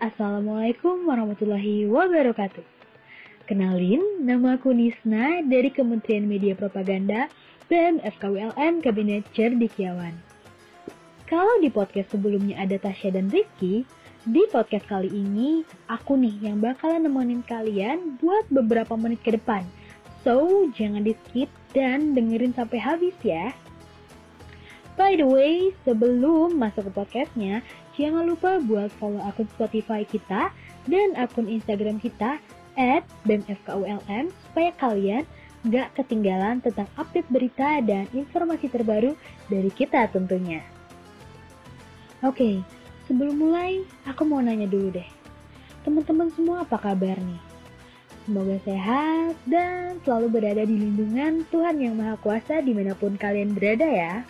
Assalamualaikum warahmatullahi wabarakatuh. Kenalin, nama aku Nisna dari Kementerian Media Propaganda dan FKWLN Kabinet Cerdikiawan. Kalau di podcast sebelumnya ada Tasya dan Rizky, di podcast kali ini aku nih yang bakalan nemenin kalian buat beberapa menit ke depan. So, jangan di skip dan dengerin sampai habis ya. By the way, sebelum masuk ke podcastnya, Jangan lupa buat follow akun Spotify kita dan akun Instagram kita at BEMFKULM supaya kalian gak ketinggalan tentang update berita dan informasi terbaru dari kita tentunya. Oke, sebelum mulai, aku mau nanya dulu deh. Teman-teman semua apa kabar nih? Semoga sehat dan selalu berada di lindungan Tuhan Yang Maha Kuasa di mana pun kalian berada ya.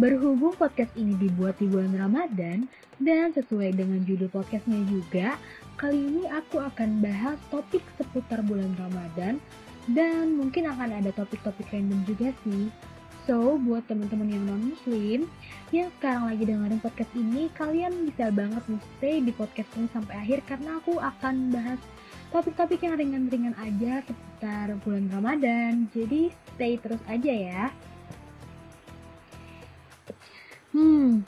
Berhubung podcast ini dibuat di bulan Ramadan dan sesuai dengan judul podcastnya juga, kali ini aku akan bahas topik seputar bulan Ramadan dan mungkin akan ada topik-topik random juga sih. So, buat teman-teman yang non-muslim yang sekarang lagi dengerin podcast ini, kalian bisa banget nih stay di podcast ini sampai akhir karena aku akan bahas topik-topik yang ringan-ringan aja seputar bulan Ramadan. Jadi, stay terus aja ya. Hmm,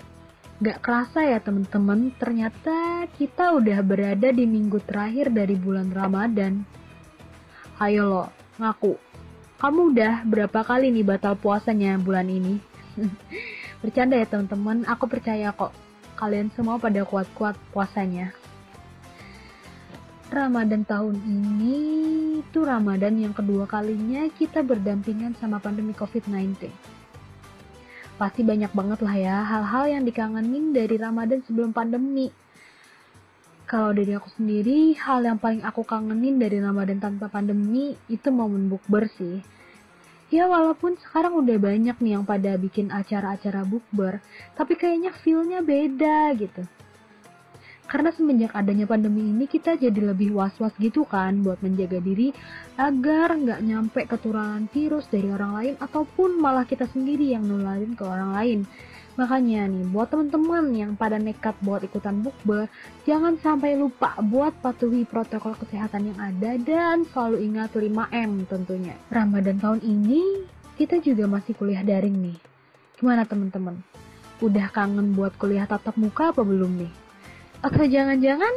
gak kerasa ya temen-temen, ternyata kita udah berada di minggu terakhir dari bulan Ramadan. Ayo lo, ngaku. Kamu udah berapa kali nih batal puasanya bulan ini? Bercanda ya teman-teman, aku percaya kok kalian semua pada kuat-kuat puasanya. Ramadan tahun ini itu Ramadan yang kedua kalinya kita berdampingan sama pandemi COVID-19 pasti banyak banget lah ya hal-hal yang dikangenin dari Ramadan sebelum pandemi. Kalau dari aku sendiri, hal yang paling aku kangenin dari Ramadan tanpa pandemi itu momen bukber sih. Ya walaupun sekarang udah banyak nih yang pada bikin acara-acara bukber, tapi kayaknya feel-nya beda gitu. Karena semenjak adanya pandemi ini kita jadi lebih was-was gitu kan buat menjaga diri agar nggak nyampe ketularan virus dari orang lain ataupun malah kita sendiri yang nularin ke orang lain. Makanya nih, buat teman-teman yang pada nekat buat ikutan bukber, jangan sampai lupa buat patuhi protokol kesehatan yang ada dan selalu ingat 5M tentunya. Ramadan tahun ini, kita juga masih kuliah daring nih. Gimana teman-teman? Udah kangen buat kuliah tatap muka apa belum nih? Atau jangan-jangan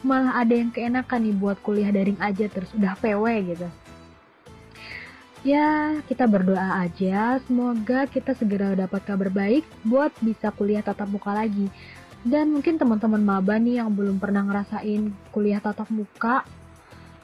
malah ada yang keenakan nih buat kuliah daring aja terus udah PW gitu. Ya kita berdoa aja. Semoga kita segera dapat kabar baik buat bisa kuliah tatap muka lagi. Dan mungkin teman-teman maba nih yang belum pernah ngerasain kuliah tatap muka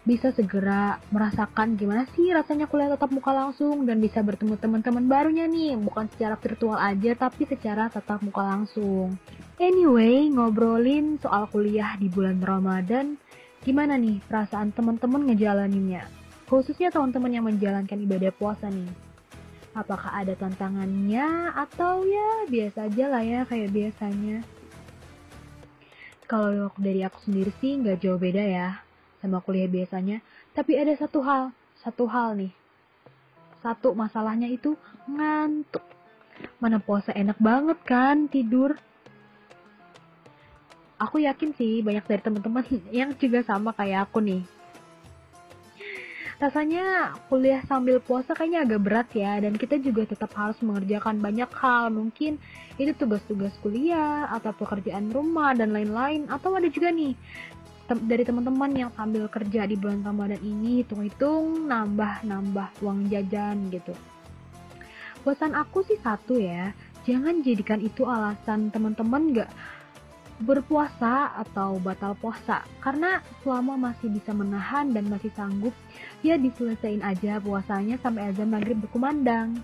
bisa segera merasakan gimana sih rasanya kuliah tatap muka langsung dan bisa bertemu teman-teman barunya nih. Bukan secara virtual aja tapi secara tatap muka langsung. Anyway ngobrolin soal kuliah di bulan Ramadan gimana nih perasaan teman-teman ngejalaninnya? Khususnya teman-teman yang menjalankan ibadah puasa nih. Apakah ada tantangannya atau ya biasa aja lah ya kayak biasanya? Kalau dari aku sendiri sih nggak jauh beda ya sama kuliah biasanya. Tapi ada satu hal, satu hal nih. Satu masalahnya itu ngantuk. Mana puasa enak banget kan tidur. Aku yakin sih banyak dari teman-teman yang juga sama kayak aku nih. Rasanya kuliah sambil puasa kayaknya agak berat ya dan kita juga tetap harus mengerjakan banyak hal. Mungkin itu tugas-tugas kuliah atau pekerjaan rumah dan lain-lain atau ada juga nih dari teman-teman yang sambil kerja di bulan Ramadan ini hitung-hitung nambah-nambah uang jajan gitu. Pesan aku sih satu ya, jangan jadikan itu alasan teman-teman gak berpuasa atau batal puasa karena selama masih bisa menahan dan masih sanggup ya diselesain aja puasanya sampai azan maghrib berkumandang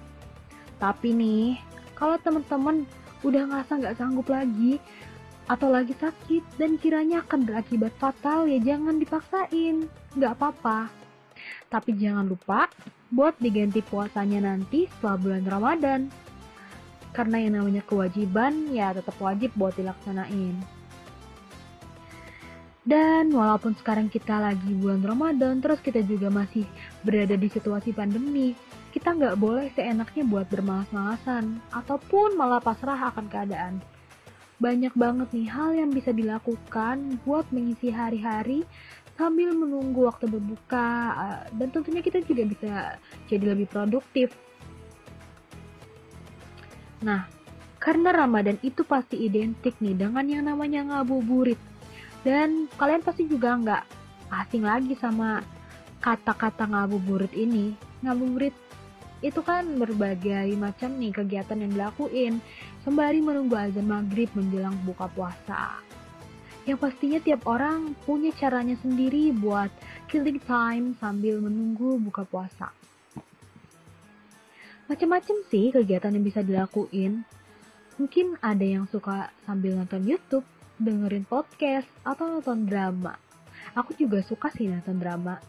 tapi nih kalau teman-teman udah ngerasa nggak sanggup lagi atau lagi sakit dan kiranya akan berakibat fatal ya jangan dipaksain, nggak apa-apa. Tapi jangan lupa buat diganti puasanya nanti setelah bulan Ramadan. Karena yang namanya kewajiban ya tetap wajib buat dilaksanain. Dan walaupun sekarang kita lagi bulan Ramadan, terus kita juga masih berada di situasi pandemi, kita nggak boleh seenaknya buat bermalas-malasan, ataupun malah pasrah akan keadaan banyak banget nih hal yang bisa dilakukan buat mengisi hari-hari sambil menunggu waktu berbuka eh, dan tentunya kita juga bisa jadi lebih produktif. Nah, karena Ramadan itu pasti identik nih dengan yang namanya ngabuburit. Dan kalian pasti juga nggak asing lagi sama kata-kata ngabuburit ini. Ngabuburit itu kan berbagai macam nih kegiatan yang dilakuin sembari menunggu azan maghrib menjelang buka puasa yang pastinya tiap orang punya caranya sendiri buat killing time sambil menunggu buka puasa. Macam-macam sih kegiatan yang bisa dilakuin. Mungkin ada yang suka sambil nonton YouTube, dengerin podcast, atau nonton drama. Aku juga suka sih nonton drama.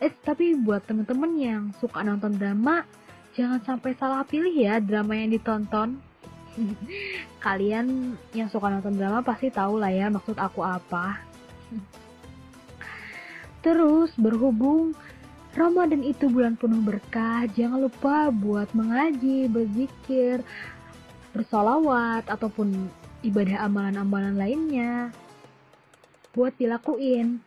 Eh, tapi buat temen-temen yang suka nonton drama, jangan sampai salah pilih ya drama yang ditonton Kalian yang suka nonton drama pasti tahu lah ya maksud aku apa. Terus berhubung Ramadan itu bulan penuh berkah, jangan lupa buat mengaji, berzikir, bersolawat, ataupun ibadah amalan-amalan lainnya. Buat dilakuin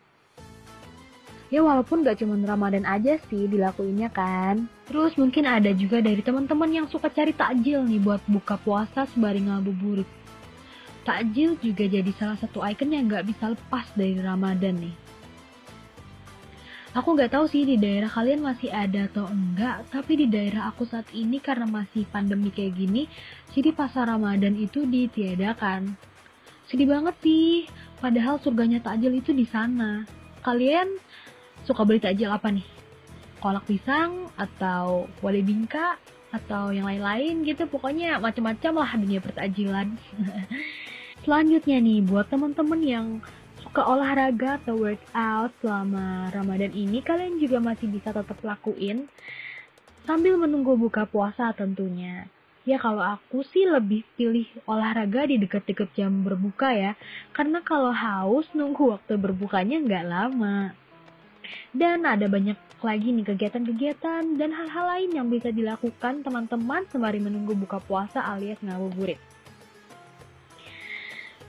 ya walaupun gak cuma Ramadan aja sih dilakuinnya kan. Terus mungkin ada juga dari teman-teman yang suka cari takjil nih buat buka puasa sembari ngabuburit. Takjil juga jadi salah satu ikon yang gak bisa lepas dari Ramadan nih. Aku nggak tahu sih di daerah kalian masih ada atau enggak, tapi di daerah aku saat ini karena masih pandemi kayak gini, jadi pasar Ramadan itu ditiadakan. Sedih banget sih, padahal surganya takjil itu di sana. Kalian suka beli takjil apa nih? Kolak pisang atau wale bingka atau yang lain-lain gitu pokoknya macam-macam lah dunia pertajilan. Selanjutnya nih buat teman-teman yang suka olahraga atau workout selama Ramadan ini kalian juga masih bisa tetap lakuin sambil menunggu buka puasa tentunya. Ya kalau aku sih lebih pilih olahraga di deket-deket jam berbuka ya. Karena kalau haus nunggu waktu berbukanya nggak lama. Dan ada banyak lagi nih kegiatan-kegiatan dan hal-hal lain yang bisa dilakukan teman-teman sembari menunggu buka puasa alias ngabuburit.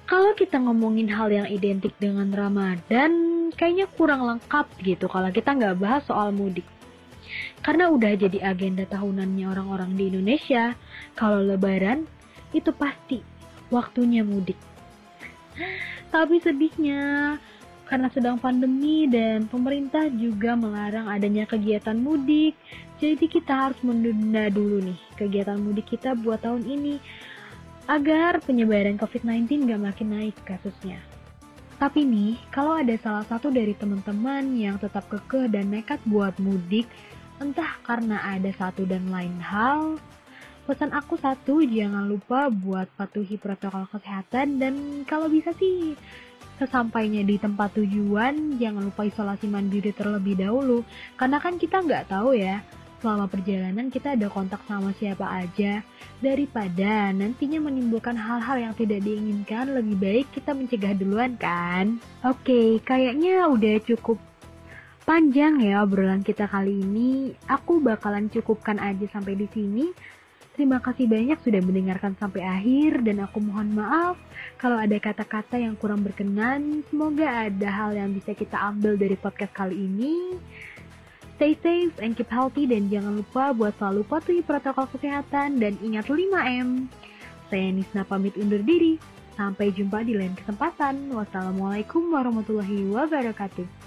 Kalau kita ngomongin hal yang identik dengan Ramadan, kayaknya kurang lengkap gitu kalau kita nggak bahas soal mudik. Karena udah jadi agenda tahunannya orang-orang di Indonesia, kalau lebaran itu pasti waktunya mudik. Tapi sedihnya, karena sedang pandemi dan pemerintah juga melarang adanya kegiatan mudik. Jadi kita harus menunda dulu nih kegiatan mudik kita buat tahun ini agar penyebaran COVID-19 gak makin naik kasusnya. Tapi nih, kalau ada salah satu dari teman-teman yang tetap kekeh dan nekat buat mudik, entah karena ada satu dan lain hal, pesan aku satu, jangan lupa buat patuhi protokol kesehatan dan kalau bisa sih Sesampainya di tempat tujuan, jangan lupa isolasi mandiri terlebih dahulu, karena kan kita nggak tahu ya, selama perjalanan kita ada kontak sama siapa aja, daripada nantinya menimbulkan hal-hal yang tidak diinginkan, lebih baik kita mencegah duluan kan? Oke, kayaknya udah cukup panjang ya obrolan kita kali ini. Aku bakalan cukupkan aja sampai di sini. Terima kasih banyak sudah mendengarkan sampai akhir dan aku mohon maaf kalau ada kata-kata yang kurang berkenan. Semoga ada hal yang bisa kita ambil dari podcast kali ini. Stay safe and keep healthy dan jangan lupa buat selalu patuhi protokol kesehatan dan ingat 5M. Saya Nisna pamit undur diri. Sampai jumpa di lain kesempatan. Wassalamualaikum warahmatullahi wabarakatuh.